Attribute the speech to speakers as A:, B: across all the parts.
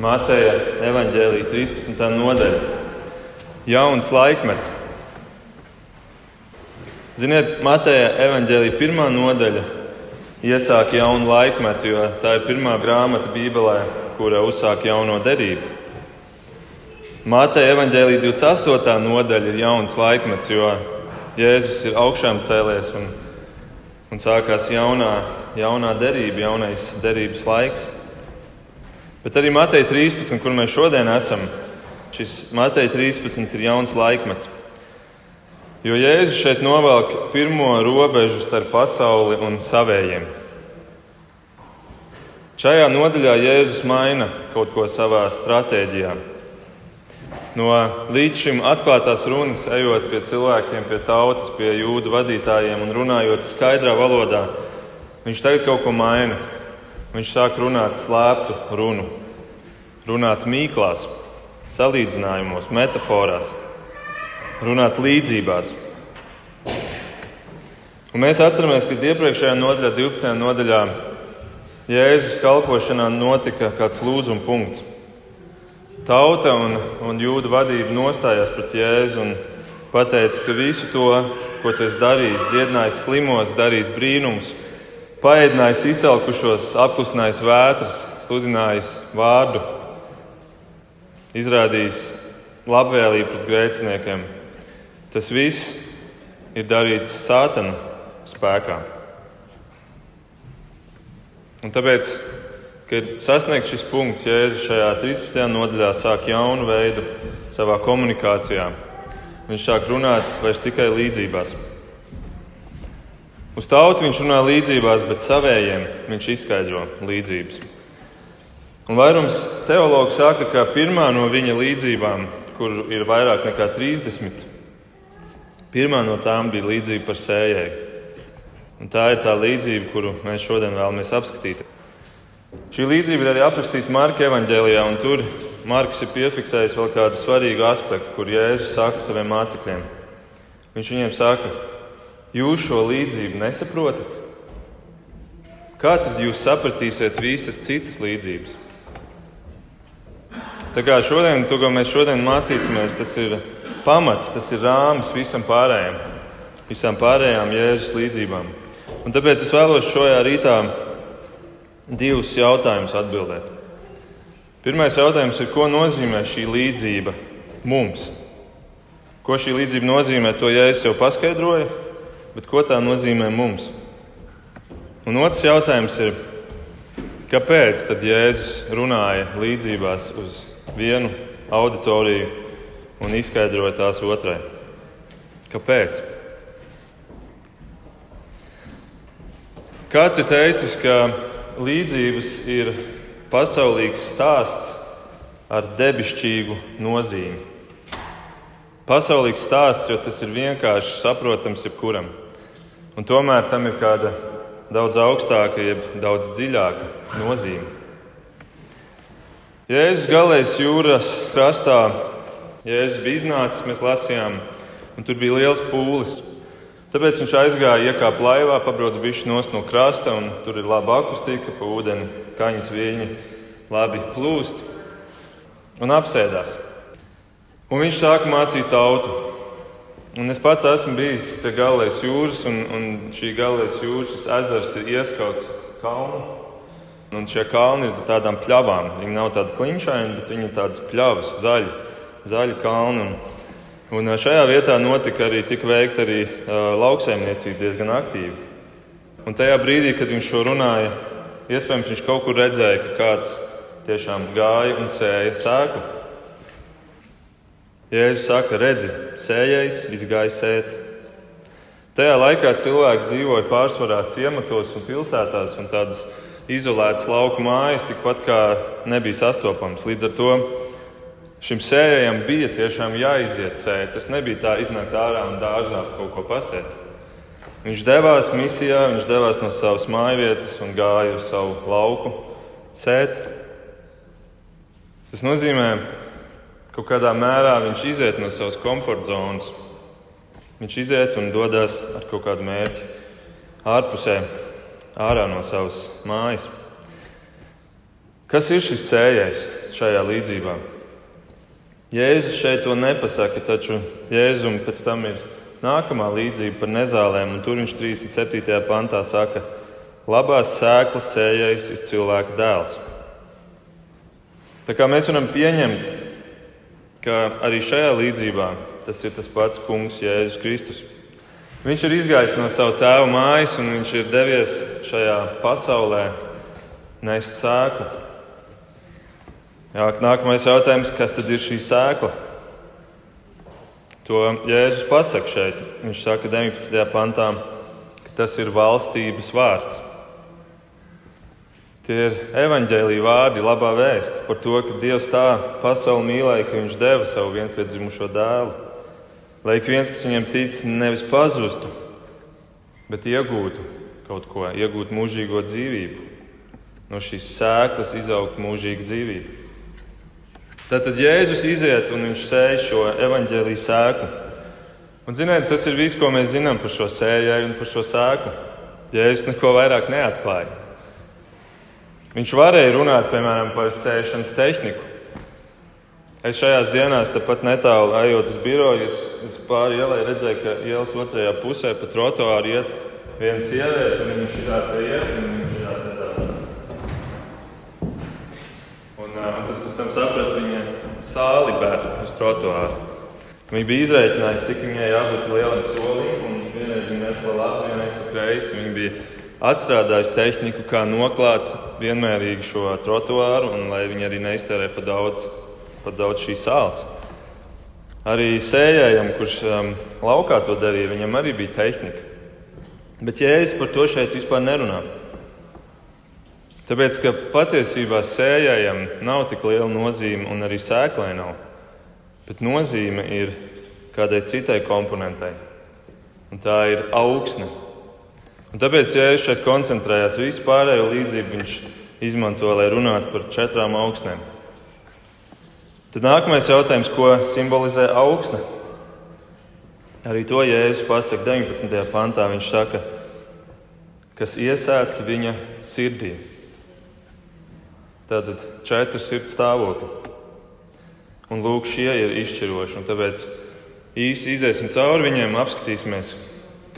A: Mateja evaņģēlīja 13. nodaļa. Jauns laikmets. Ziniet, Mateja evaņģēlīja pirmā nodaļa iesāk jaunu laikmetu, jo tā ir pirmā grāmata Bībelē, kura uzsāk jauno derību. Mateja evaņģēlīja 28. nodaļa ir jauns laikmets, jo Jēzus ir augšām cēlies un, un sākās jaunā, jaunā derība, jaunais derības laiks. Bet arī Mateja 13, kur mēs šodien esam, šis Mateja 13 ir jauns laikmets. Jo Jēzus šeit novelk pirmo robežu starp pasauli un savējiem. Šajā nodaļā Jēzus maina kaut ko savā stratēģijā. No līdz šim atklātās runas, ejot pie cilvēkiem, pie tautas, pie jūdu vadītājiem un runājot skaidrā valodā, viņš tagad kaut ko maina. Viņš sāk runāt slēptu runu, runāt mīklās, salīdzinājumos, metaforās, runāt līdzībās. Un mēs atceramies, ka iepriekšējā nodaļā, 12. nodaļā, Jēzus kalpošanā notika kāds lūzuma punkts. Tauta un, un jūda vadība nostājās pret Jēzu un teica, ka visu to, ko tu esi darījis, dziedinājis slimos, darījis brīnumus, paēdinājis izsalkušos, apklusinājis vētras, sludinājis vārdu, izrādījis labvēlību pret grēciniekiem. Tas viss ir darīts sātana spēkā. Un tāpēc, kad sasniegts šis punkts, Jēzus šajā 13. nodaļā sāk jaunu veidu savā komunikācijā. Viņš sāk runāt vairs tikai līdzībās. Uz tautu viņš runā līdzībās, bet savējiem viņš izskaidro līdzības. Un vairums teologu saka, ka pirmā no viņa līdzībām, kur ir vairāk nekā 30, pirmā no tām bija līdzība par sējēju. Un tā ir tā līdzība, kuru mēs šodien vēlamies apskatīt. Šī līdzība ir arī aprakstīta Marka evanģēlijā, un tur Marks ir piefiksējis vēl kādu svarīgu aspektu, kur Jēzus saka saviem mācekļiem. Viņš viņiem saka, jūs šo līdzību nesaprotat? Kā tad jūs sapratīsiet visas citas līdzības? Tā kā šodien, to, ko mēs šodien mācīsimies, tas ir pamats, tas ir rāmis visam pārējiem, visām pārējām Jēzus līdzībām. Un tāpēc es vēlos šajā rītā divus jautājumus atbildēt. Pirmais jautājums ir, ko nozīmē šī līdzība mums? Ko šī līdzība nozīmē, to ja es jau paskaidroju, bet ko tā nozīmē mums? Un otrs jautājums ir, kāpēc tad Jēzus runāja līdzībās uz vienu auditoriju un izskaidroja tās otrai? Kāpēc? Kāds ir teicis, ka līdzības ir pasaulīgs stāsts ar debišķīgu nozīmi. Pasaulīgs stāsts, jo tas ir vienkārši saprotams jebkuram. Un tomēr tam ir kāda daudz augstāka, jeb daudz dziļāka nozīme. Jēzus galējas jūras krastā, Jēzus bija iznācis, mēs lasījām, un tur bija liels pūlis. Tāpēc viņš aizgāja, iekāpa laivā, pabrauc bišķi no krasta, un tur ir laba akustika, pa ūdeni, kaņas viļņi labi plūst, un apsēdās. Un viņš sāka mācīt tautu. Un es pats esmu bijis pie Galilējas jūras, un, un šī Galilējas jūras ezers ir ieskauts kalnu. Un šie kalni ir tādām pļavām. Viņi nav tādi kliņšaini, bet viņi ir tādas pļavas, zaļi, zaļi kalni. Un, un šajā vietā notika arī tik veikta arī uh, lauksaimniecība diezgan aktīvi. Un tajā brīdī, kad viņš šo runāja, iespējams viņš kaut kur redzēja, ka kāds tiešām gāja un sēja sēklu. Jēzus saka, redzi, sējais izgāja sēt. Tajā laikā cilvēki dzīvoja pārsvarā ciematos un pilsētās, un tādas izolētas lauku mājas tikpat kā nebija sastopamas. Līdz ar to šim sējējam bija tiešām jāiziet sēt. Tas nebija tā iznākt ārā un dārzā kaut ko pasēt. Viņš devās misijā, viņš devās no savas mājvietas un gāja uz savu lauku sēt. Tas nozīmē, ka Kaut kādā mērā viņš iziet no savas komforta zonas. Viņš iziet un dodas ar kaut kādu mērķi ārpusē, ārā no savas mājas. Kas ir šis sējais? šajā līdzībā. Jēzus šeit to nepasaka, taču Jēzum pēc tam ir nākamā līdzība par nezālēm, un tur viņš 37. pantā saka, labās sēklas sējais ir cilvēka dēls. Tā kā mēs varam pieņemt, ka arī šajā līdzībā tas ir tas pats kungs Jēzus Kristus. Viņš ir izgājis no sava tēva mājas un viņš ir devies šajā pasaulē nest sēklu. Jā, nākamais jautājums, kas tad ir šī sēkla? To Jēzus pasaka šeit. Viņš saka 19. pantā, ka tas ir valstības vārds. Tie ir evaņģēlīja vārdi, labā vēsts par to, ka Dievs tā pasauli mīlēja, ka Viņš deva savu vienpiedzimušo dēlu lai ik viens, kas viņam tic, nevis pazustu, bet iegūtu kaut ko, iegūtu mūžīgo dzīvību. No šīs sēklas izaugt mūžīga dzīvība. Tātad Jēzus iziet un viņš sēž šo evaņģēlīju sēklu. Un, ziniet, tas ir viss, ko mēs zinām par šo sējai un par šo sēklu. Jēzus neko vairāk neatklāja. Viņš varēja runāt, piemēram, par sēšanas tehniku. Es šajās dienās, tepat netālu ejot uz biroju, es, es pāri ielai redzēju, ka ielas otrajā pusē pa trotuāru iet viena sieviete, un viņa šitā te iet, un viņa šitā te tā. Un, un tad pēc tam sapratu, viņa sāli bēr uz trotuāru. Viņa bija izreikinājusi, cik viņai jābūt lielam solim, un vienreiz viņa iet pa labi, vienreiz pa kreisi. Viņa bija atstrādājusi tehniku, kā noklāt vienmērīgi šo trotuāru, un lai viņi arī neiztērē pa daudz pat daudz šīs sāls. Arī sējējam, kurš um, laukā to darīja, viņam arī bija tehnika. Bet Jēzus par to šeit vispār nerunā. Tāpēc, ka patiesībā sējējam nav tik liela nozīme, un arī sēklai nav. Bet nozīme ir kādai citai komponentei, un tā ir augsne. Un tāpēc, ja es šeit koncentrējos, visu pārējo līdzību viņš izmanto, lai runātu par četrām augsnēm. Tad nākamais jautājums, ko simbolizē augsne? Arī to Jēzus pasaka 19. pantā. Viņš saka, kas iesēts viņa sirdī. Tātad četri sirds stāvokļi. Un lūk, šie ir izšķiroši. Tāpēc īsi iziesim cauri viņiem, apskatīsimies,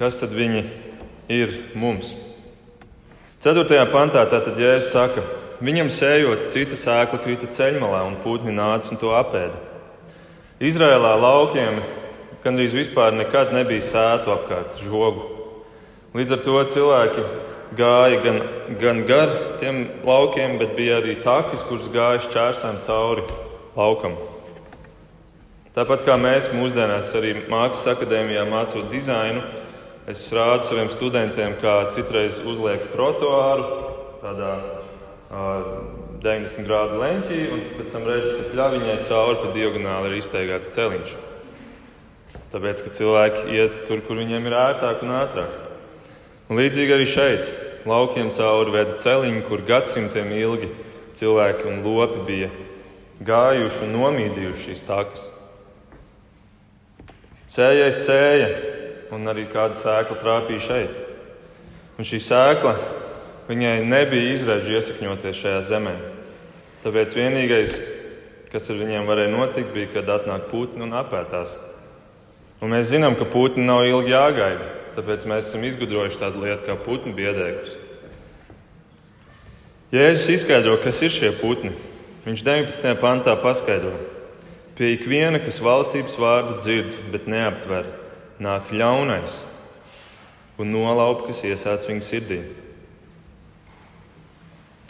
A: kas tad viņi ir mums. 4. pantā tātad Jēzus saka, Viņam sējot, cita sēkla krita ceļmalā, un putni nāca un to apēda. Izrēlā laukiem gandrīz vispār nekad nebija sētu apkārt, žogu. Līdz ar to cilvēki gāja gan, gan gar tiem laukiem, bet bija arī takis, kurš gāja šķērsām cauri laukam. Tāpat kā mēs mūsdienās arī Mākslas akadēmijā mācot dizainu, es rādu saviem studentiem, kā citreiz uzliek trotuāru tādā 90 grādu leņķī, un pēc tam redz, ka pļaviņai cauri pa diagonāli ir izteigāts celiņš. Tāpēc, ka cilvēki iet tur, kur viņiem ir ērtāk un ātrāk. Un līdzīgi arī šeit, laukiem cauri veda celiņi, kur gadsimtiem ilgi cilvēki un lopi bija gājuši un nomīdījuši šīs takas. Sējais sēja, un arī kāda sēkla trāpīja šeit. Un šī sēkla Viņai nebija izredzes iesakņoties šajā zemē. Tāpēc vienīgais, kas ar viņiem varēja notikt, bija, kad atnāk putni un apētās. Un mēs zinām, ka putni nav ilgi jāgaida. Tāpēc mēs esam izgudrojuši tādu lietu kā putnu biedēkļus. Jēzus izskaidro, kas ir šie putni. Viņš 19. pantā paskaidro, pie ikviena, kas valstības vārdu dzird, bet neaptver, nāk ļaunais un nolaup, kas iesāc viņa sirdī.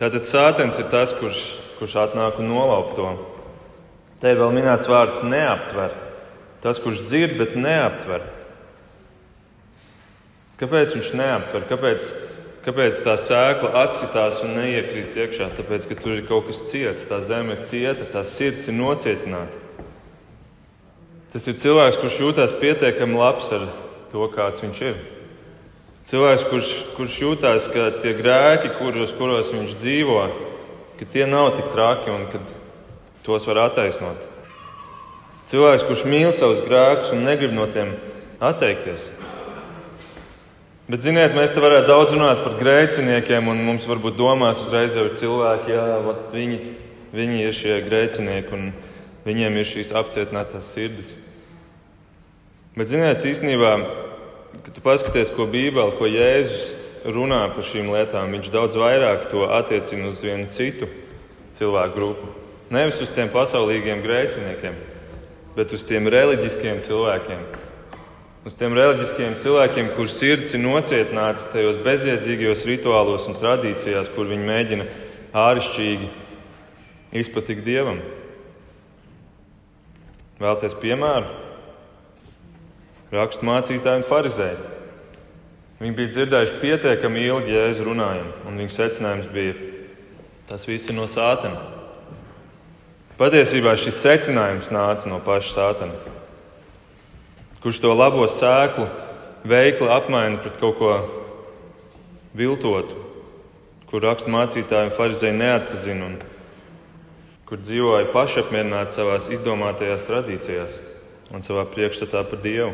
A: Tātad sātens ir tas, kurš, kurš atnāk un nolaup to. Te vēl minēts vārds neaptver. Tas, kurš dzird, bet neaptver. Kāpēc viņš neaptver? Kāpēc, kāpēc tā sēkla atsitās un neiekrīt iekšā? Tāpēc, ka tur ir kaut kas ciets, tā zeme ir cieta, tā sirds ir nocietināta. Tas ir cilvēks, kurš jūtas pietiekami labs ar to, kāds viņš ir. Cilvēks, kurš, kurš jūtās, ka tie grēki, kuros, kuros viņš dzīvo, ka tie nav tik traki un ka tos var attaisnot. Cilvēks, kurš mīl savus grēkus un negrib no tiem atteikties. Bet, ziniet, mēs te varētu daudz runāt par grēciniekiem, un mums varbūt domās uzreiz jau cilvēki, vat, viņi, viņi ir šie grēcinieki un viņiem ir šīs apcietinātās sirdis. Bet, ziniet, īstenībā, kad tu paskaties, ko Bībele, ko Jēzus runā par šīm lietām, viņš daudz vairāk to attiecina uz vienu citu cilvēku grupu. Nevis uz tiem pasaulīgiem grēciniekiem, bet uz tiem reliģiskiem cilvēkiem, uz tiem reliģiskiem cilvēkiem, kurus sirds ir nocietināts tajos bezjēdzīgajos rituālos un tradīcijās, kur viņi mēģina āršķirīgi izpatikt dievam. Vēlties piemēru? Rakstu mācītāji un farizēji. Viņi bija dzirdējuši pietiekami ilgi jēzu runājumu, un viņu secinājums bija, tas viss ir no sātana. Patiesībā šis secinājums nāca no paša sātana kurš to labo sēklu veikli apmaina pret kaut ko viltotu, kur raksturmācītāji un farizēji neatpazina un kur dzīvoja pašapmierināti savā izdomātajās tradīcijās un savā priekšstatā par Dievu.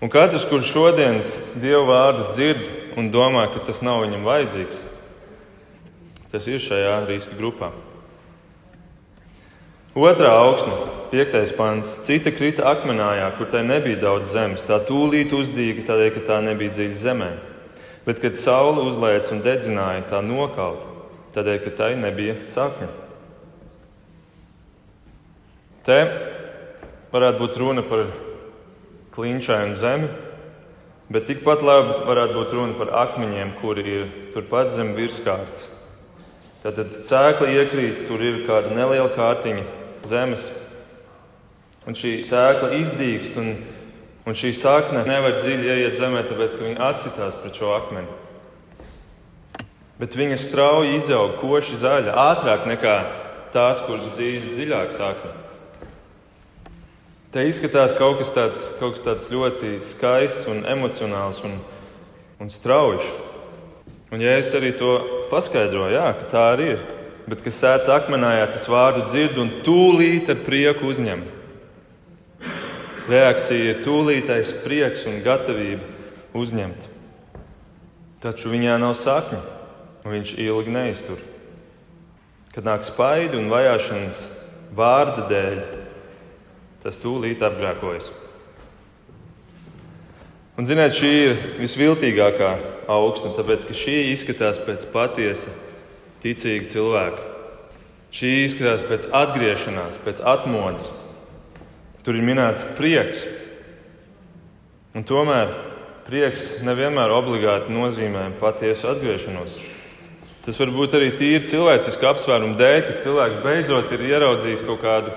A: Un katrs, kurš šodienas Dieva vārdu dzird un domā, ka tas nav viņam vajadzīgs, tas ir šajā riska grupā. Otrā augsne, piektais pants. Cita krita akmenājā, kur tai nebija daudz zemes. Tā tūlīt uzdīga tādēļ, ka tā nebija dziļa zemē. Bet, kad saule uzlēca un dedzināja, tā nokauta, tādēļ, ka tai nebija sakņa. Te varētu būt runa par klinšainu zemi, bet tikpat labi varētu būt runa par akmeņiem, kuri ir turpat zem virskārtas. Tad sēkla iekrīt, tur ir kāda neliela kārtiņa zemes. Un šī sēkla izdīkst, un, un šī sakne nevar dziļi ieiet zemē, tāpēc ka viņa atsitās pret šo akmeni. Bet viņa strauji izaug koši zaļa, ātrāk nekā tās, kuras dzīves dziļāk sakne. Te izskatās kaut kas tāds, kaut kas tāds ļoti skaists un emocionāls un, un strauji. Un, ja es arī to paskaidroju, jā, ka tā arī ir, bet kas sēž akmenājā, tas vārdu dzird un tūlīt ar prieku uzņem. Reakcija ir tūlītais prieks un gatavība uzņemt. Taču viņā nav sakņu, un viņš ilgi neiztur. Kad nāk spaidi un vajāšanas vārda dēļ, tas tūlīt apgrēkojas. Un, ziniet, šī ir visviltīgākā augsta, tāpēc ka šī izskatās pēc patiesa ticīgi cilvēki. Šī izskatās pēc atgriešanās, pēc atmodas. Tur ir minēts prieks. Un tomēr prieks nevienmēr obligāti nozīmē patiesu atgriešanos. Tas var būt arī tīri cilvēcisku apsvērumu dēļ, ka cilvēks beidzot ir ieraudzījis kaut kādu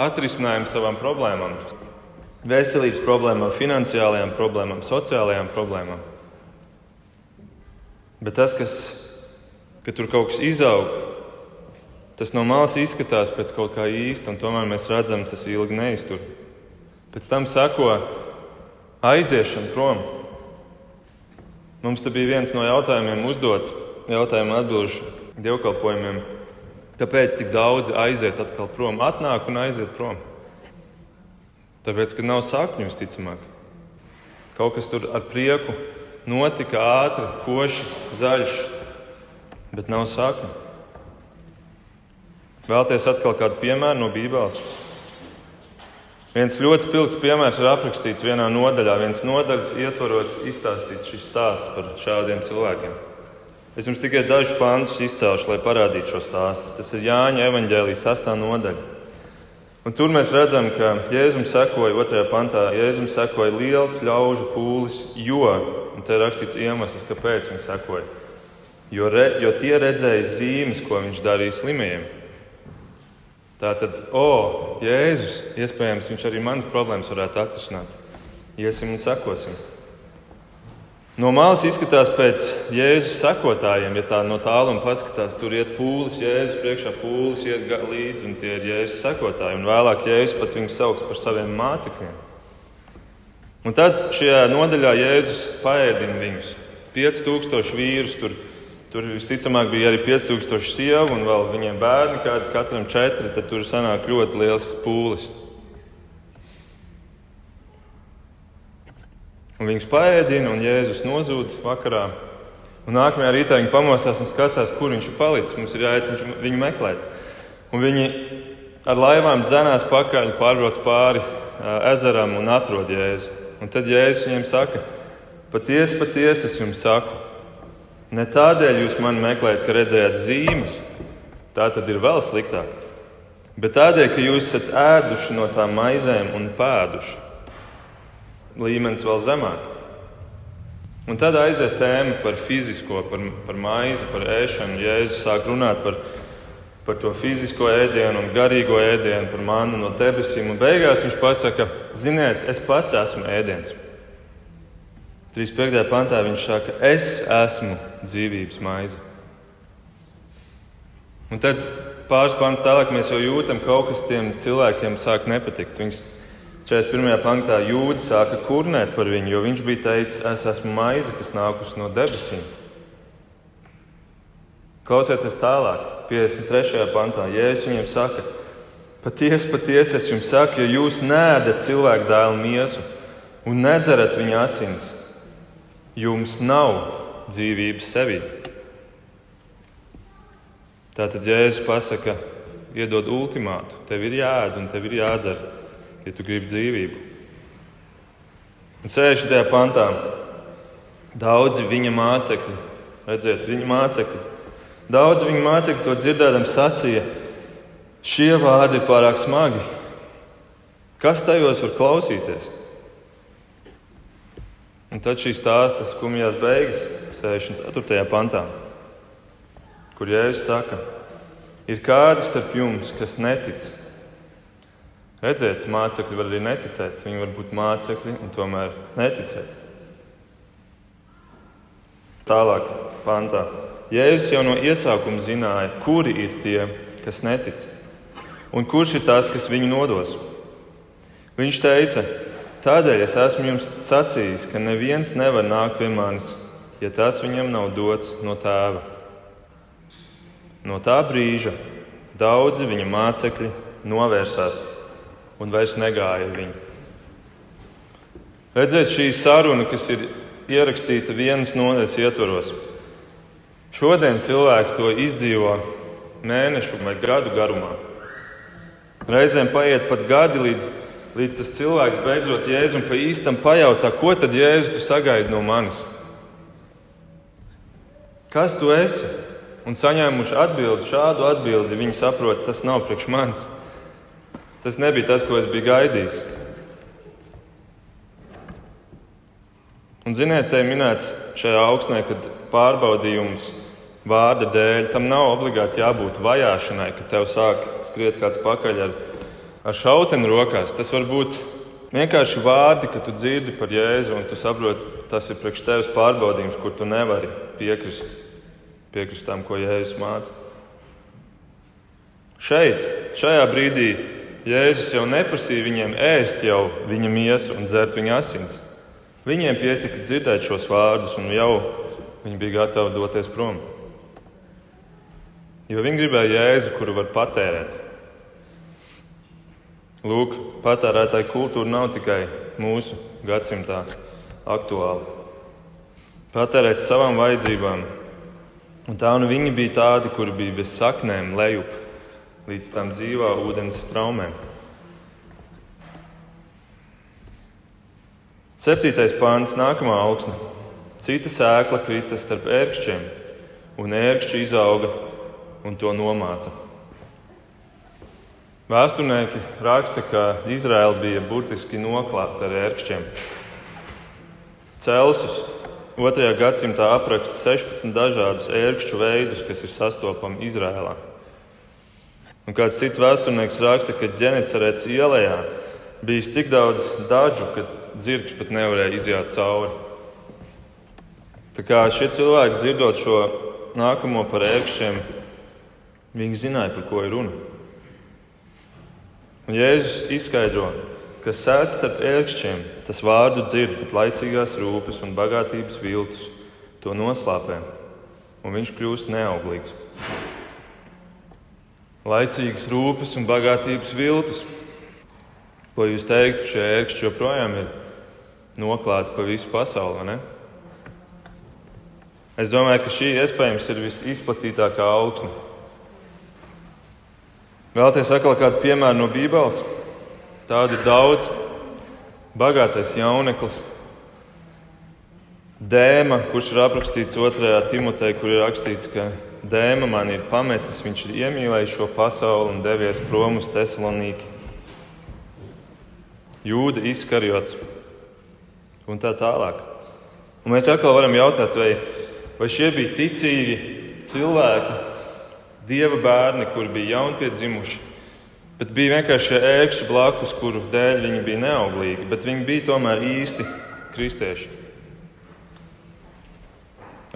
A: atrisinājumu savām problēmām. Veselības problēmām, finansiālajām problēmām, sociālajām problēmām. Bet tas, kas ka tur kaut kas izaug. Tas no malas izskatās pēc kaut kā īsta, un tomēr mēs redzam, tas ilgi neiztur. Pēc tam seko aiziešana prom. Mums te bija viens no jautājumiem uzdots, jautājumu atbildžu dievkalpojumiem. Kāpēc tik daudzi aiziet atkal prom, atnāk un aiziet prom? Tāpēc, ka nav sakņu visticamāk. Kaut kas tur ar prieku notika ātri, koši, zaļš, bet nav sakņu. Vēlties atkal kādu piemēru no Bībeles? Viens ļoti spilgts piemērs ir aprakstīts vienā nodaļā. Viens nodaļas ietvaros izstāstīts šis stāsts par šādiem cilvēkiem. Es jums tikai dažus pantus izcēlšu, lai parādītu šo stāstu. Tas ir Jāņa evanģēlijas sastā nodaļa. Un tur mēs redzam, ka Jēzum sekoja otrajā pantā, Jēzum sekoja liels ļaužu pūlis, jo, un te ir rakstīts iemesls, kāpēc viņi sekoja jo, re, jo tie redzēja zīmes, ko viņš darīja slimajiem. Tā tad, o, Jēzus, iespējams, viņš arī manas problēmas varētu atrisināt. Iesim un sekosim. No malas izskatās pēc Jēzus sekotājiem, ja tā no tāluma paskatās, tur iet pūlis, Jēzus priekšā pūlis iet līdzi, un tie ir Jēzus sekotāji. Un vēlāk Jēzus pat viņus sauc par saviem mācekļiem. Un tad šajā nodaļā Jēzus paēdina viņus. 5000 vīrus tur Tur visticamāk bija arī 5000 sievu un vēl viņiem bērni, kādi katram četri. Tad tur sanāk ļoti liels pūlis. Un viņus paēdina, un Jēzus nozūd vakarā. Un nākamajā rītā viņi pamostās un skatās, kur viņš ir palicis. Mums ir jāiet viņu meklēt. Un viņi ar laivām dzenās pakaļ, pārbrauc pāri ezeram un atrod Jēzu. Un tad Jēzus viņiem saka, patiesi, patiesi es jums saku, ne tādēļ jūs mani meklējat, ka redzējāt zīmes, tā tad ir vēl sliktāk, bet tādēļ, ka jūs esat ēduši no tām maizēm un pēduši. Līmenis vēl zemāk. Un tad aiziet tēma par fizisko, par, par maizi, par ēšanu. Jēzus sāk runāt par, par to fizisko ēdienu un garīgo ēdienu, par manu no debesīm. Un beigās viņš pasaka, ziniet, es pats esmu ēdiens. 35. pantā viņš saka, es esmu dzīvības maize. Un tad pāris pāns tālāk mēs jau jūtam, ka kaut kas tiem cilvēkiem sāk nepatikt. Viņus 41. pantā jūdzi sāka kurnēt par viņu, jo viņš bija teicis, es esmu maize, kas nākusi no debesīm. Klausieties tālāk, 53. pantā, Jēzus viņiem saka, patiesi, patiesi es jums saku, ja jūs nēdat cilvēku dēlu miesu un nedzerat viņa asins, jums nav dzīvības sevī. Tātad Jēzus pasaka, iedod ultimātu, tev ir jāēd un tev ir jādzer ja tu gribi dzīvību. Un 60. pantā daudzi viņa mācekļi, redziet, viņa mācekļi, daudzi viņa mācekļi to dzirdēdam sacīja, šie vārdi ir pārāk smagi. Kas tajos var klausīties? Un tad šī stāsta skumjās beigas, 64. pantā, kur Jēzus saka, ir kādi starp jums, kas netic Redziet, mācekļi var arī neticēt. Viņi var būt mācekļi un tomēr neticēt. Tālāk, pantā. Jēzus jau no iesākuma zināja, kuri ir tie, kas netic, un kurš ir tas, kas viņu nodos. Viņš teica, tādēļ es esmu jums sacījis, ka neviens nevar nākt pie manis, ja tas viņam nav dots no tēva. No tā brīža daudzi viņa mācekļi novērsās un vairs negāja viņu. Redziet, šī saruna, kas ir ierakstīta vienas nodaļas ietvaros. Šodien cilvēki to izdzīvo mēnešu vai gadu garumā. Reizēm paiet pat gadi, līdz, līdz tas cilvēks beidzot jēzu un pa īstam pajautā, ko tad jēzu tu sagaidi no manis? Kas tu esi? Un saņēmuši atbildi, šādu atbildi, viņi saprot, tas nav priekš manis. Tas nebija tas, ko es biju gaidījis. Un, ziniet, te minēts šajā augstnē, kad pārbaudījums vārda dēļ tam nav obligāti jābūt vajāšanai, ka tev sāk skriet kāds pakaļ ar, ar šauteni rokās. Tas var būt vienkārši vārdi, ka tu dzirdi par Jēzu un tu saproti, tas ir priekš tevis pārbaudījums, kur tu nevari piekrist, piekrist tam, ko Jēzus māca. Šeit, šajā brīdī Jēzus jau neprasīja viņiem ēst jau viņa miesu un dzert viņa asins. Viņiem pietika dzirdēt šos vārdus, un jau viņi bija gatavi doties prom. Jo viņi gribēja jēzu, kuru var patērēt. Lūk, patērētāja kultūra nav tikai mūsu gadsimtā aktuāla. Patērēt savām vajadzībām, un tā nu viņi bija tādi, kuri bija bez saknēm lejup līdz tam dzīvā ūdens straumēm. Septītais pāns, nākamā augsne. Cita sēkla krita starp ērkšķiem, un ērkšķi izauga un to nomāca. Vēsturnieki raksta, ka Izraela bija burtiski noklāta ar ērkšķiem. Celsus 2. gadsimtā apraksta 16 dažādus ērkšķu veidus, kas ir sastopami Izrēlā. Un kāds cits vēsturnieks raksta, ka ģenecerēts ielā bija tik daudz dažu, ka dzirkšs pat nevarēja iziet cauri. Tā kā šie cilvēki dzirdot šo nākamo par ērkšķiem, viņi zināja, par ko ir runa. Un Jēzus izskaidro, ka sēdz starp ērkšķiem, tas vārdu dzird, bet laicīgās rūpes un bagātības viltus to noslāpē, un viņš kļūst neauglīgs laicīgas rūpes un bagātības viltus. Ko jūs teiktu, šie ērkšķi joprojām ir noklāti pa visu pasauli? Ne? Es domāju, ka šī iespējams ir visizplatītākā augsne. Vēlaties atkal kādu piemēru no Bībeles? Tādu ir daudz. Bagātais jauneklis, Dēma, kurš ir aprakstīts 2. Timotejā, kur ir rakstīts, ka Dēma man ir pametis, viņš ir iemīlējis šo pasauli un devies prom uz Thessalonīku. Jūda izkarjots un tā tālāk. Un mēs atkal varam jautāt, vai, vai šie bija ticīgi cilvēki, dieva bērni, kuri bija jaunpiedzimuši, bet bija vienkārši ērkšķi blakus, kuru dēļ viņi bija neauglīgi, bet viņi bija tomēr īsti kristieši.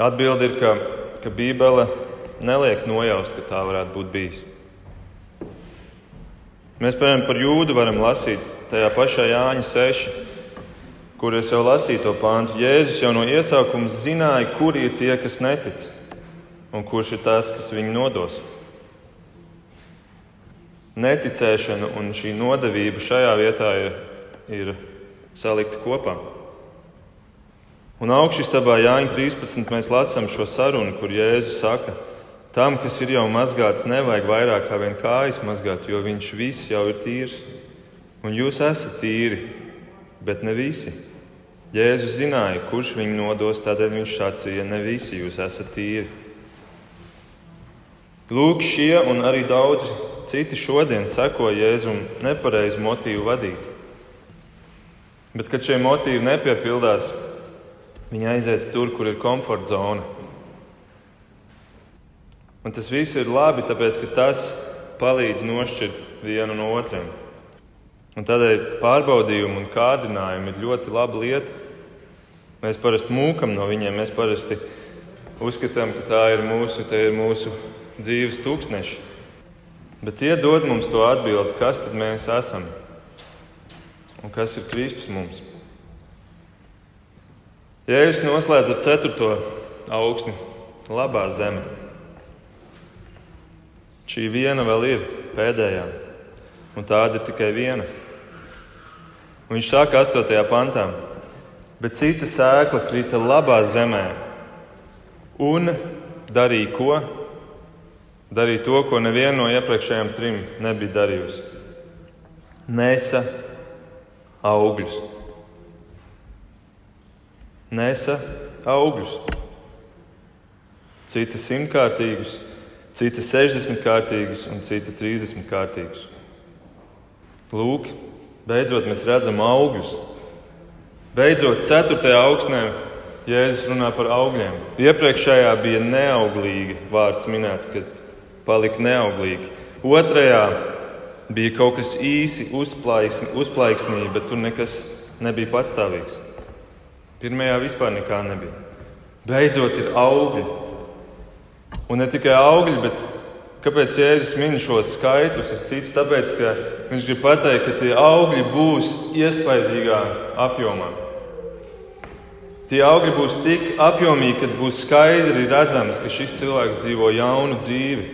A: Atbilde ir, ka, ka Bībele neliek nojaust, ka tā varētu būt bijis. Mēs, piemēram, par jūdu varam lasīt tajā pašā Jāņa 6, kur es jau lasīju to pāntu. Jēzus jau no iesākuma zināja, kur ir tie, kas netic, un kurš ir tas, kas viņu nodos. Neticēšana un šī nodevība šajā vietā ir, ir salikta kopā. Un augšstabā Jāņa 13. mēs lasām šo sarunu, kur Jēzus saka, ka Tam, kas ir jau mazgāts, nevajag vairāk kā vien kājas mazgāt, jo viņš viss jau ir tīrs. Un jūs esat tīri, bet ne visi. Jēzus zināja, kurš viņu nodos, tādēļ viņš sacīja, ne visi jūs esat tīri. Lūk, šie un arī daudzi citi šodien seko Jēzum nepareizu motīvu vadīt. Bet, kad šie motīvi nepiepildās, viņi aiziet tur, kur ir komforta zona. Un tas viss ir labi, tāpēc ka tas palīdz nošķirt vienu no otriem. Un tādēļ pārbaudījumi un kārdinājumi ir ļoti laba lieta. Mēs parasti mūkam no viņiem, mēs parasti uzskatām, ka tā ir mūsu, ir mūsu dzīves tūkstneši. Bet tie dod mums to atbildi, kas tad mēs esam un kas ir Kristus mums. Jēzus noslēdz ar ceturto augsni, labā zeme. Šī viena vēl ir pēdējā, un tāda ir tikai viena. Un viņš saka 8. pantā, bet cita sēkla krita labā zemē un darīja ko? Darīja to, ko neviena no iepriekšējām trim nebija darījusi. Nesa augļus. Nesa augļus. Cita simtkārtīgus, cita 60 kārtīgas un cita 30 kārtīgas. Lūk, beidzot mēs redzam augļus. Beidzot, 4. augsnē Jēzus runā par augļiem. Iepriekšējā bija neauglīga vārds minēts, kad palika neauglīgi. Otrajā bija kaut kas īsi uzplaiksnīgi, bet tur nekas nebija patstāvīgs. Pirmajā vispār nekā nebija. Beidzot, ir augļi, Un ne tikai augļi, bet kāpēc Jēzus min šos skaitļus? Es ticu, tāpēc, ka viņš grib pateikt, ka tie augļi būs iespaidīgā apjomā. Tie augļi būs tik apjomīgi, ka būs skaidri redzams, ka šis cilvēks dzīvo jaunu dzīvi.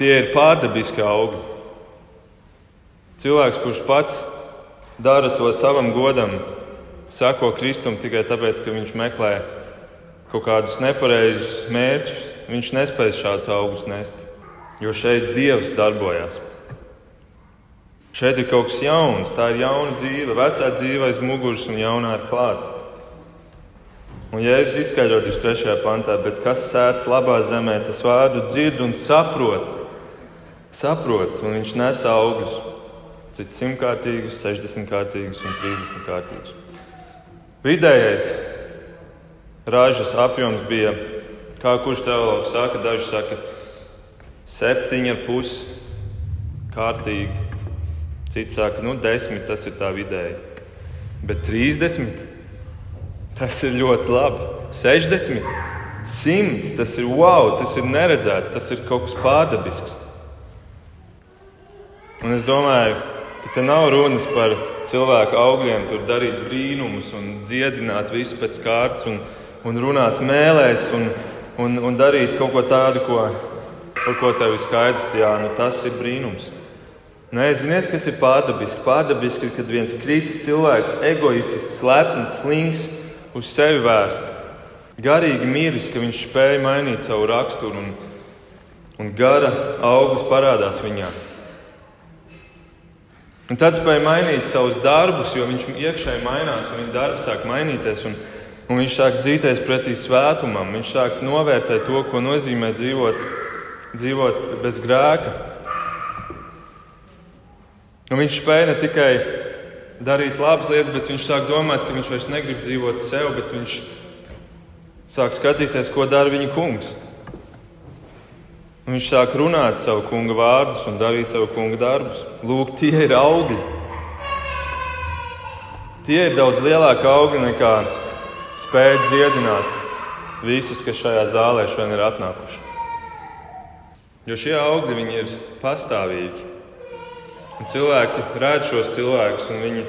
A: Tie ir pārdabiski augļi. Cilvēks, kurš pats dara to savam godam, sako Kristum tikai tāpēc, ka viņš meklē kaut kādus nepareizus mērķus, viņš nespēs šādus augus nest. Jo šeit Dievs darbojas. Šeit ir kaut kas jauns, tā ir jauna dzīve, vecā dzīve aiz muguras un jaunā ir klāta. Un Jēzus izskaidro 23. pantā, bet kas sēž labā zemē, tas vārdu dzird un saprot. Saprot, un viņš nes augļus. Cits simtkārtīgus, 60 kārtīgus un 30 kārtīgus. Vidējais ražas apjoms bija, kā kurš teologs saka, daži saka, septiņi ar pusi kārtīgi. Citi saka, nu, desmit tas ir tā vidēji. Bet 30 tas ir ļoti labi. 60, 100 tas ir wow, tas ir neredzēts, tas ir kaut kas pārdabisks. Un es domāju, ka te nav runas par cilvēku augļiem, tur darīt brīnumus un dziedināt visu pēc kārtas. Un, un runāt mēlēs un, un, un darīt kaut ko tādu, ko, par ko tev ir skaidrs, jā, nu tas ir brīnums. Nē, ziniet, kas ir pārdabiski? Pārdabiski kad viens kritis cilvēks, egoistisks, lepns, slings, uz sevi vērsts, garīgi miris, ka viņš spēja mainīt savu raksturu un, un gara auglis parādās viņā. Un tad spēja mainīt savus darbus, jo viņš iekšēji mainās, un viņa darbs sāk mainīties. Un, un viņš sāk dzīties pretī svētumam, viņš sāk novērtēt to, ko nozīmē dzīvot, dzīvot bez grēka. Un viņš spēja ne tikai darīt labas lietas, bet viņš sāk domāt, ka viņš vairs negrib dzīvot sev, bet viņš sāk skatīties, ko dara viņa kungs. Un viņš sāk runāt savu kunga vārdus un darīt savu kunga darbus. Lūk, tie ir augļi. Tie ir daudz lielāki augļi nekā spēja dziedināt visus, kas šajā zālē šodien ir atnākuši. Jo šie augļi ir pastāvīgi. Un cilvēki redz šos cilvēkus, un viņi,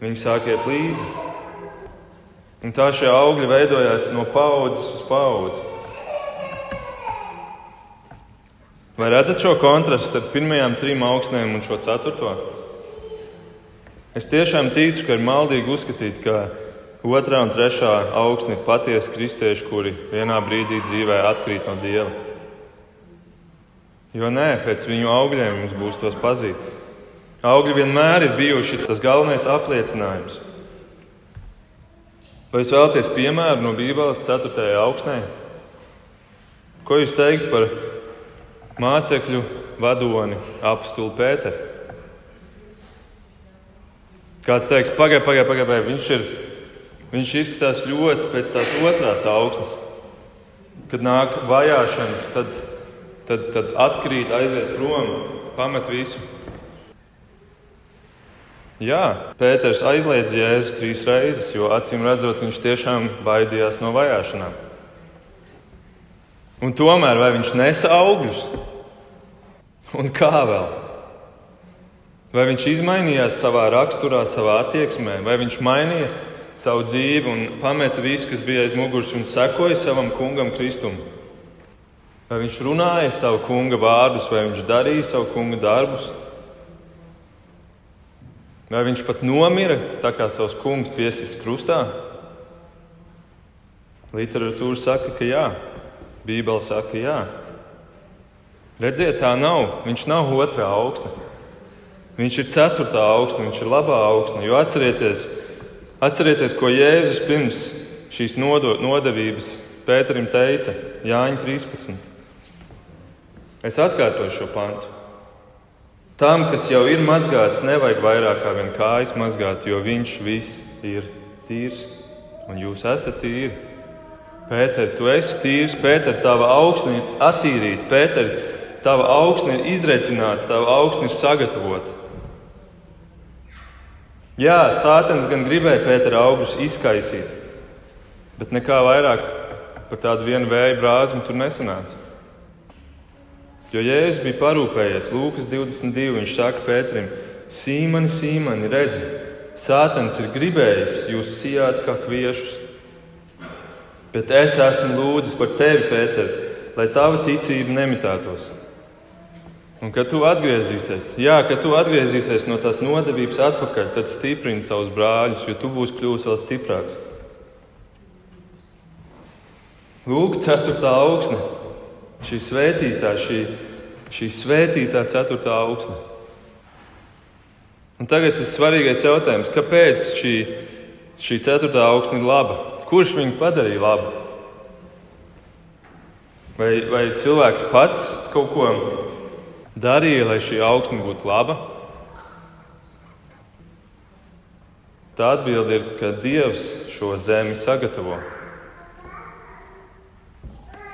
A: viņi sāk iet līdzi. Un tā šie augļi veidojās no paudzes uz paudzi. Vai redzat šo kontrastu starp pirmajām trim augsnēm un šo ceturto? Es tiešām ticu, ka ir maldīgi uzskatīt, ka otrā un trešā augsne ir patiesi kristieši, kuri vienā brīdī dzīvē atkrīt no dieva. Jo nē, pēc viņu augļiem mums būs tos pazīt. Augļi vienmēr ir bijuši tas galvenais apliecinājums. Vai jūs vēlaties piemēru no Bībeles 4. augsnē? Ko jūs teikt par mācekļu vadoni apstulu Pēteru? Kāds teiks, pagaidiet, pagaidiet, pagaidiet, viņš, ir, viņš izskatās ļoti pēc tās otrās augsnes. Kad nāk vajāšanas, tad tad, tad atkrīt, aiziet prom, pamet visu. Jā, Pēters aizliedz Jēzu trīs reizes, jo acīm redzot, viņš tiešām baidījās no vajāšanām. Un tomēr vai viņš nesa augļus? Un kā vēl? Vai viņš izmainījās savā raksturā, savā attieksmē, vai viņš mainīja savu dzīvi un pameta visu, kas bija aiz muguras un sekoja savam kungam Kristum? Vai viņš runāja savu kunga vārdus, vai viņš darīja savu kunga darbus? Vai viņš pat nomira tā kā savs kungs piesis krustā? Literatūra saka, ka jā, Bībele saka, jā. Redziet, tā nav. Viņš nav otrā augsne. Viņš ir ceturtā augsne, viņš ir labā augsne. Jo atcerieties, atcerieties ko Jēzus pirms šīs nodevības Pēterim teica Jāņa 13. Es atkārtošu šo pantu. Tam, kas jau ir mazgāts, nevajag vairāk kā vien kājas mazgāt, jo viņš viss ir tīrs un jūs esat tīri. Pēter, tu esi tīrs, Pēter, tava augsne ir attīrīta, Pēter, tava augsne ir izretināta, tava augsne ir sagatavota. Jā, Sātens gan gribēja Pētera augļus izkaisīt, bet nekā vairāk par tādu vienu vēja brāzmu tur nesanāca. Jo Jēzus bija parūpējies, Lūkas 22. Viņš saka Pēterim, Sīmani, Sīmani, redzi, Sātans ir gribējis jūs sijāt kā kviešus. Bet es esmu lūdzis par tevi, Pēter, lai tava ticība nemitētos. Un kad tu atgriezīsies, jā, kad tu atgriezīsies no tās nodevības atpakaļ, tad stiprini savus brāļus, jo tu būsi kļuvis vēl stiprāks. Lūk, ceturtā augsne šī svētītā, šī, šī svētītā ceturtā augsne. Un tagad tas svarīgais jautājums, kāpēc šī, šī ceturtā augsne ir laba? Kurš viņu padarīja labu? Vai, vai cilvēks pats kaut ko darīja, lai šī augsne būtu laba? Tā atbilde ir, ka Dievs šo zemi sagatavo.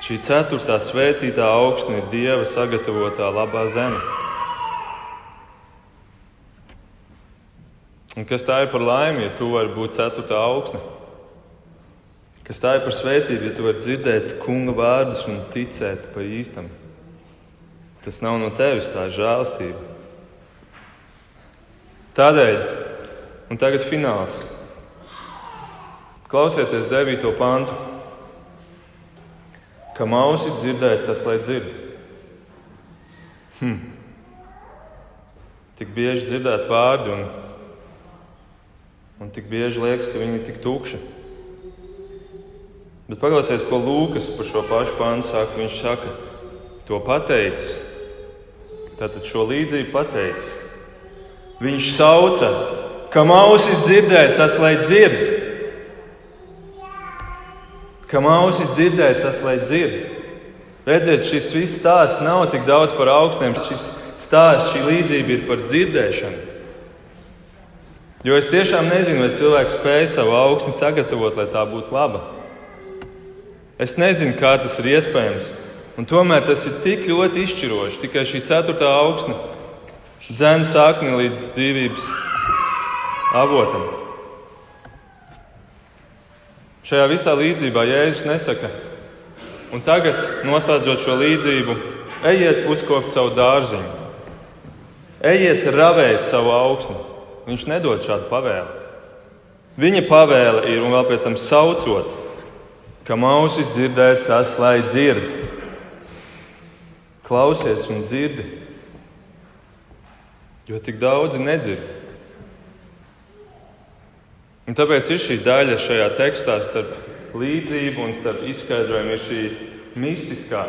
A: Šī ceturtā svētītā augsne ir Dieva sagatavotā labā zeme. Un kas tā ir par laimi, ja tu vari būt ceturtā augsne? Kas tā ir par svētību, ja tu vari dzirdēt kunga vārdus un ticēt pa īstam? Tas nav no tevis, tā ir žēlastība. Tādēļ, un tagad fināls. Klausieties 9. pantu. Kam ausis dzirdēt, tas lai dzird. Hm. Tik bieži dzirdēt vārdi, un, un tik bieži liekas, ka viņi ir tik tukši. Bet paklausieties, ko Lūkas par šo pašu pāntu saka. Viņš saka, to pateicis. Tātad šo līdzību pateicis. Viņš sauca, kam ausis dzirdēt, tas lai dzird. Kam ausis dzirdēt, tas lai dzird. Redziet, šis viss stāsts nav tik daudz par augstnēm. Šis stāsts, šī līdzība ir par dzirdēšanu. Jo es tiešām nezinu, vai cilvēks spēj savu augstu sagatavot, lai tā būtu laba. Es nezinu, kā tas ir iespējams. Un tomēr tas ir tik ļoti izšķiroši. Tikai šī ceturtā augsne dzēna sākni līdz dzīvības avotam. Šajā visā līdzībā Jēzus nesaka, un tagad, noslēdzot šo līdzību, ejiet uzkopt savu dārziņu, ejiet ravēt savu augsni. Viņš nedod šādu pavēli. Viņa pavēle ir, un vēl pie tam saucot, ka mausis dzirdēt, tas lai dzird. Klausies un dzirdi, jo tik daudzi nedzird. Un tāpēc ir šī daļa šajā tekstā starp līdzību un starp izskaidrojumu, ir šī mistiskā,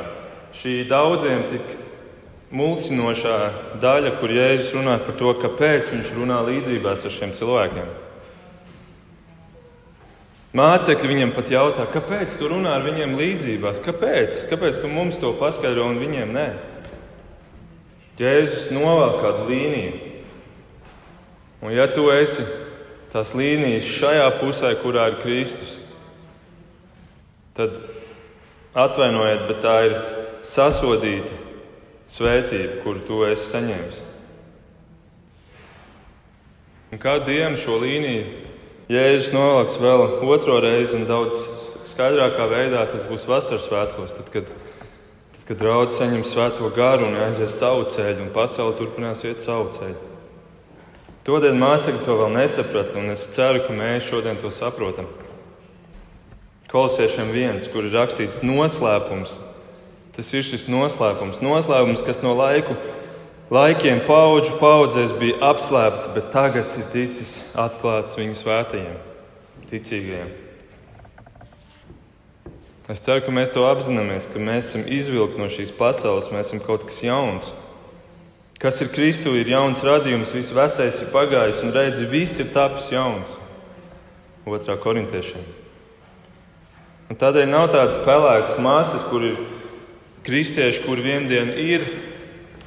A: šī daudziem tik mulsinošā daļa, kur Jēzus runā par to, kāpēc viņš runā līdzībās ar šiem cilvēkiem. Mācekļi viņam pat jautā, kāpēc tu runā ar viņiem līdzībās? Kāpēc? Kāpēc tu mums to paskaidro un viņiem nē? Jēzus novēl kādu līniju. Un ja tu esi tās līnijas šajā pusē, kurā ir Kristus, tad atvainojiet, bet tā ir sasodīta svētība, kuru tu esi saņēmis. Un kādu dienu šo līniju Jēzus novilks vēl otro reizi un daudz skaidrākā veidā tas būs vasaras svētkos, tad, kad, tad, kad draugs saņem svēto garu un aizies savu ceļu, un pasaule turpinās iet savu ceļu. Todien mācekļi to vēl nesaprata, un es ceru, ka mēs šodien to saprotam. Kolosiešiem viens, kur ir rakstīts noslēpums, tas ir šis noslēpums. Noslēpums, kas no laiku, laikiem paudžu paudzēs bija apslēpts, bet tagad ir ticis atklāts viņu svētajiem, ticīgajiem. Es ceru, ka mēs to apzināmies, ka mēs esam izvilkti no šīs pasaules, mēs esam kaut kas jauns. Kas ir Kristu, ir jauns radījums, viss vecais ir pagājis, un redzi, viss ir tapis jauns. Otrā korintiešiem. Un tādēļ nav tādas pelēkas māsas, kur ir kristieši, kur viendienu ir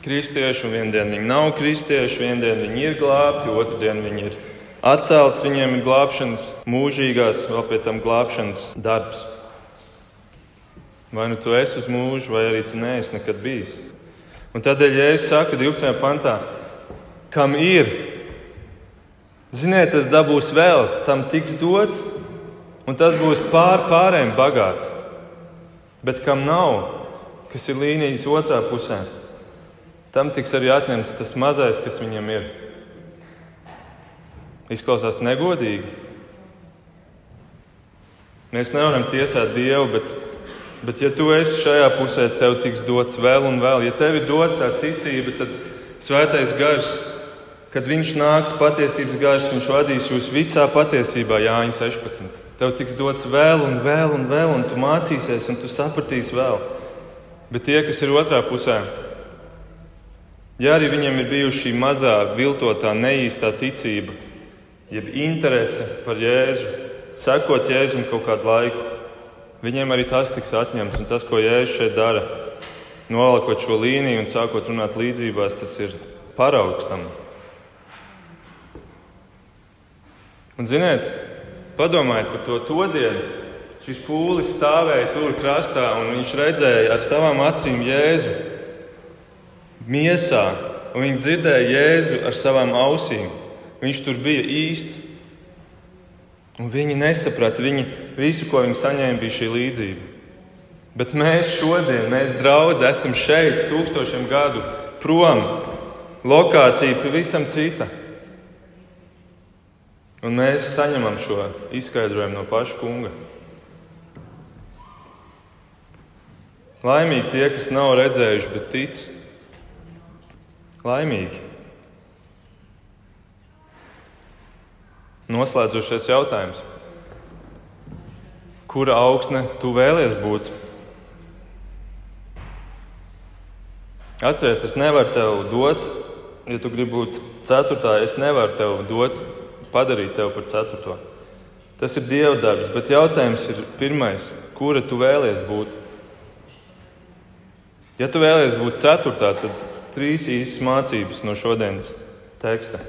A: kristieši, un viendienu viņi nav kristieši, viendienu viņi ir glābti, otru dienu viņi ir atcelts, viņiem ir glābšanas mūžīgās, vēl pie tam glābšanas darbs. Vai nu tu esi uz mūžu, vai arī tu neesi nekad bijis. Un tādēļ, ja es saku 12. pantā, kam ir, ziniet, tas dabūs vēl, tam tiks dots, un tas būs pār pārējiem bagāts. Bet kam nav, kas ir līnijas otrā pusē, tam tiks arī atņemts tas mazais, kas viņam ir. Izklausās negodīgi. Mēs nevaram tiesāt Dievu, bet Bet, ja tu esi šajā pusē, tev tiks dots vēl un vēl. Ja tev ir dota tā ticība, tad svētais gars, kad viņš nāks, patiesības gars, viņš vadīs jūs visā patiesībā, Jāņa 16. Tev tiks dots vēl un vēl un vēl, un tu mācīsies, un tu sapratīsi vēl. Bet tie, kas ir otrā pusē, ja arī viņiem ir bijusi šī mazā, viltotā, neīstā ticība, jeb interese par Jēzu, sekot Jēzum kaut kādu laiku, viņiem arī tas tiks atņemts. Un tas, ko Jēzus šeit dara, novelkot šo līniju un sākot runāt līdzībās, tas ir paraugs tam. Un, ziniet, padomājiet par to to dienu. Šis pūlis stāvēja tur krastā, un viņš redzēja ar savām acīm Jēzu miesā, un viņš dzirdēja Jēzu ar savām ausīm. Viņš tur bija īsts. Un viņi nesaprata, viņi visu, ko viņi saņēma, bija šī līdzība. Bet mēs šodien, mēs draugi, esam šeit, tūkstošiem gadu prom. Lokācija pavisam cita. Un mēs saņemam šo izskaidrojumu no paša kunga. Laimīgi tie, kas nav redzējuši, bet tic. Laimīgi. Noslēdzošais jautājums. kura augsne tu vēlies būt. Atcerieties, es nevaru tev dot, ja tu gribi būt ceturtā, es nevaru tev dot, padarīt tevi par ceturto. Tas ir Dieva darbs, bet jautājums ir pirmais, kura tu vēlies būt? Ja tu vēlies būt ceturtā, tad trīs īsas mācības no šodienas teksta,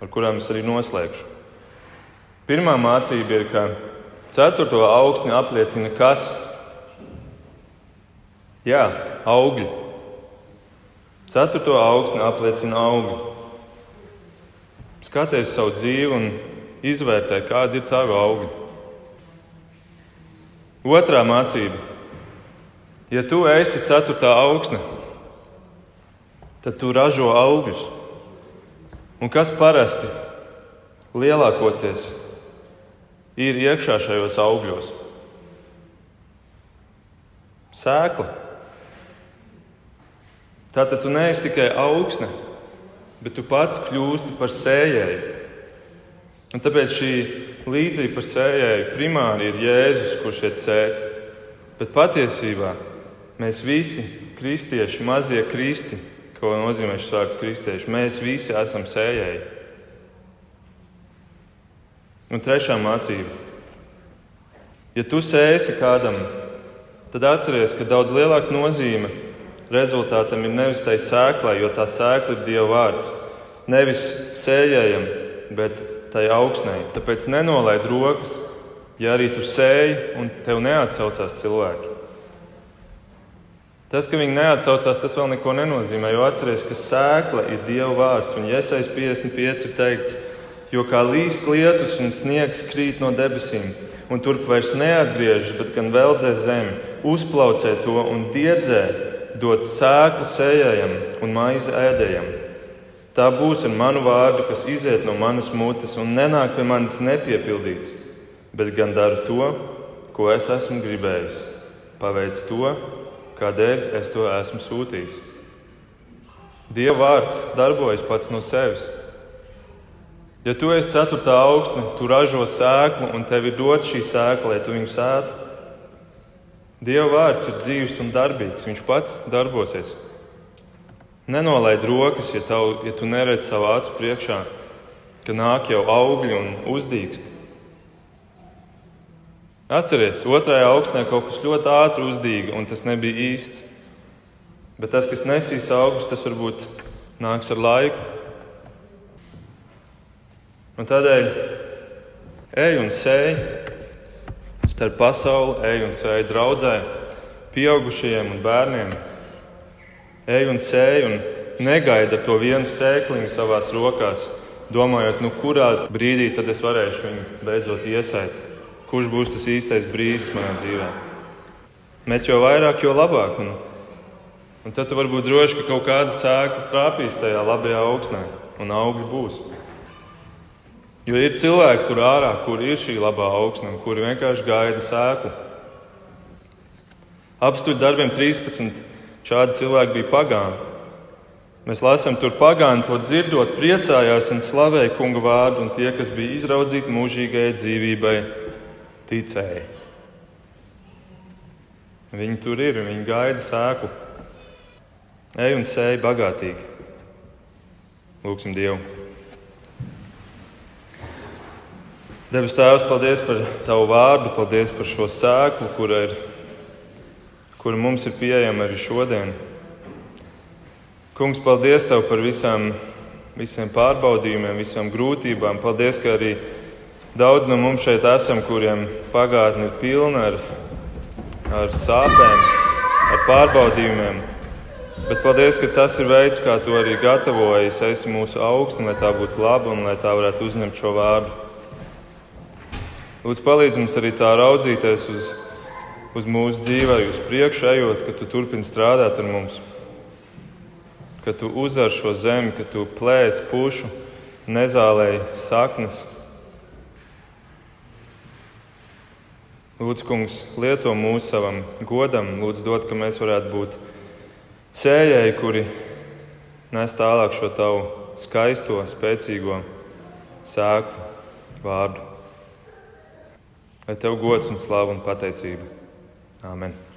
A: ar kurām es arī noslēgšu. Pirmā mācība ir, ka ceturto augstni apliecina kas? Jā, augļi. Ceturto augstu apliecina augi. Skaties savu dzīvi un izvērtē, kādi ir tavi augi. Otrā mācība. Ja tu esi ceturtā augsne, tad tu ražo augļus. Un kas parasti lielākoties ir iekšā šajos augļos? Sēkla. Tātad tu neesi tikai augsne, bet tu pats kļūsti par sējēju. Un tāpēc šī līdzība par sējēju primāri ir Jēzus, kurš iet sēt. Bet patiesībā mēs visi, kristieši, mazie kristi, ko nozīmē šis vārds kristieši, mēs visi esam sējēji. Un trešā mācība. Ja tu sēsi kādam, tad atceries, ka daudz lielāka nozīme rezultātam ir nevis tai sēklai, jo tā sēkla ir Dieva vārds, nevis sējējam, bet tai augsnei. Tāpēc nenolaid rokas, ja arī tu sēji un tev neatsaucās cilvēki. Tas, ka viņi neatsaucās, tas vēl neko nenozīmē, jo atcerieties, ka sēkla ir Dieva vārds. Un Iesais 55 ir teikts, jo kā līst lietus un sniegs krīt no debesīm, un turp vairs neatgriežas, bet gan veldzē zemi, uzplaucē to un diedzē, dot sēklu sējējam un maizi ēdējam. Tā būs ar manu vārdu, kas iziet no manas mutes un nenāk pie manis nepiepildīts, bet gan daru to, ko es esmu gribējis. Paveic to, kādēļ es to esmu sūtījis. Dieva vārds darbojas pats no sevis. Ja tu esi ceturtā augsne, tu ražo sēklu un tev ir dots šī sēkla, lai tu viņu sētu. Dieva vārds ir dzīves un darbīgs. Viņš pats darbosies. Nenolaid rokas, ja, tav, ja tu neredzi savu acu priekšā, ka nāk jau augļi un uzdīkst. Atcerieties, otrajā augstnē kaut kas ļoti ātri uzdīga, un tas nebija īsts. Bet tas, kas nesīs augus, tas varbūt nāks ar laiku. Un tādēļ ej un sēj, starp pasauli, ej un sēj draudzē, pieaugušajiem un bērniem. Ej un sēj un negaida to vienu sēkliņu savās rokās, domājot, nu kurā brīdī tad es varēšu viņu beidzot iesēt. Kurš būs tas īstais brīdis manā dzīvē? Met jo vairāk, jo labāk. Un, un tad tu vari būt drošs, ka kaut kāda sēkla trāpīs tajā labajā augsnē un augļi būs. Jo ir cilvēki tur ārā, kur ir šī labā augsne, kuri vienkārši gaida sēklu. Apstuļu darbiem 13 šādi cilvēki bija pagāni. Mēs lasām, tur pagāni to dzirdot, priecājās un slavēja kunga vārdu, un tie, kas bija izraudzīti mūžīgajai dzīvībai, ticēja. Viņi tur ir, viņi gaida sēklu. Ej un sēj bagātīgi. Lūksim Dievu! Debes Tēvs, paldies par Tavu vārdu, paldies par šo sēklu, kura, ir, kura mums ir pieejama arī šodien. Kungs, paldies Tev par visām, visiem pārbaudījumiem, visām grūtībām. Paldies, ka arī daudz no mums šeit esam, kuriem pagātne ir pilna ar, ar sāpēm, ar pārbaudījumiem. Bet paldies, ka tas ir veids, kā Tu arī gatavojies. Esi mūsu augsts, lai tā būtu laba un lai tā varētu uzņemt šo vārdu. Lūdzu, palīdz mums arī tā raudzīties uz, uz mūsu dzīvē, uz priekšu ejot, ka tu turpini strādāt ar mums, ka tu uzvar šo zemi, ka tu plēs pušu, nezālēji saknes. Lūdzu, kungs, lieto mūsu savam godam, lūdzu, dod, ka mēs varētu būt sējēji, kuri nes tālāk šo tavu skaisto, spēcīgo sēklu vārdu. lai tev gods un slāva un pateicība. Āmen!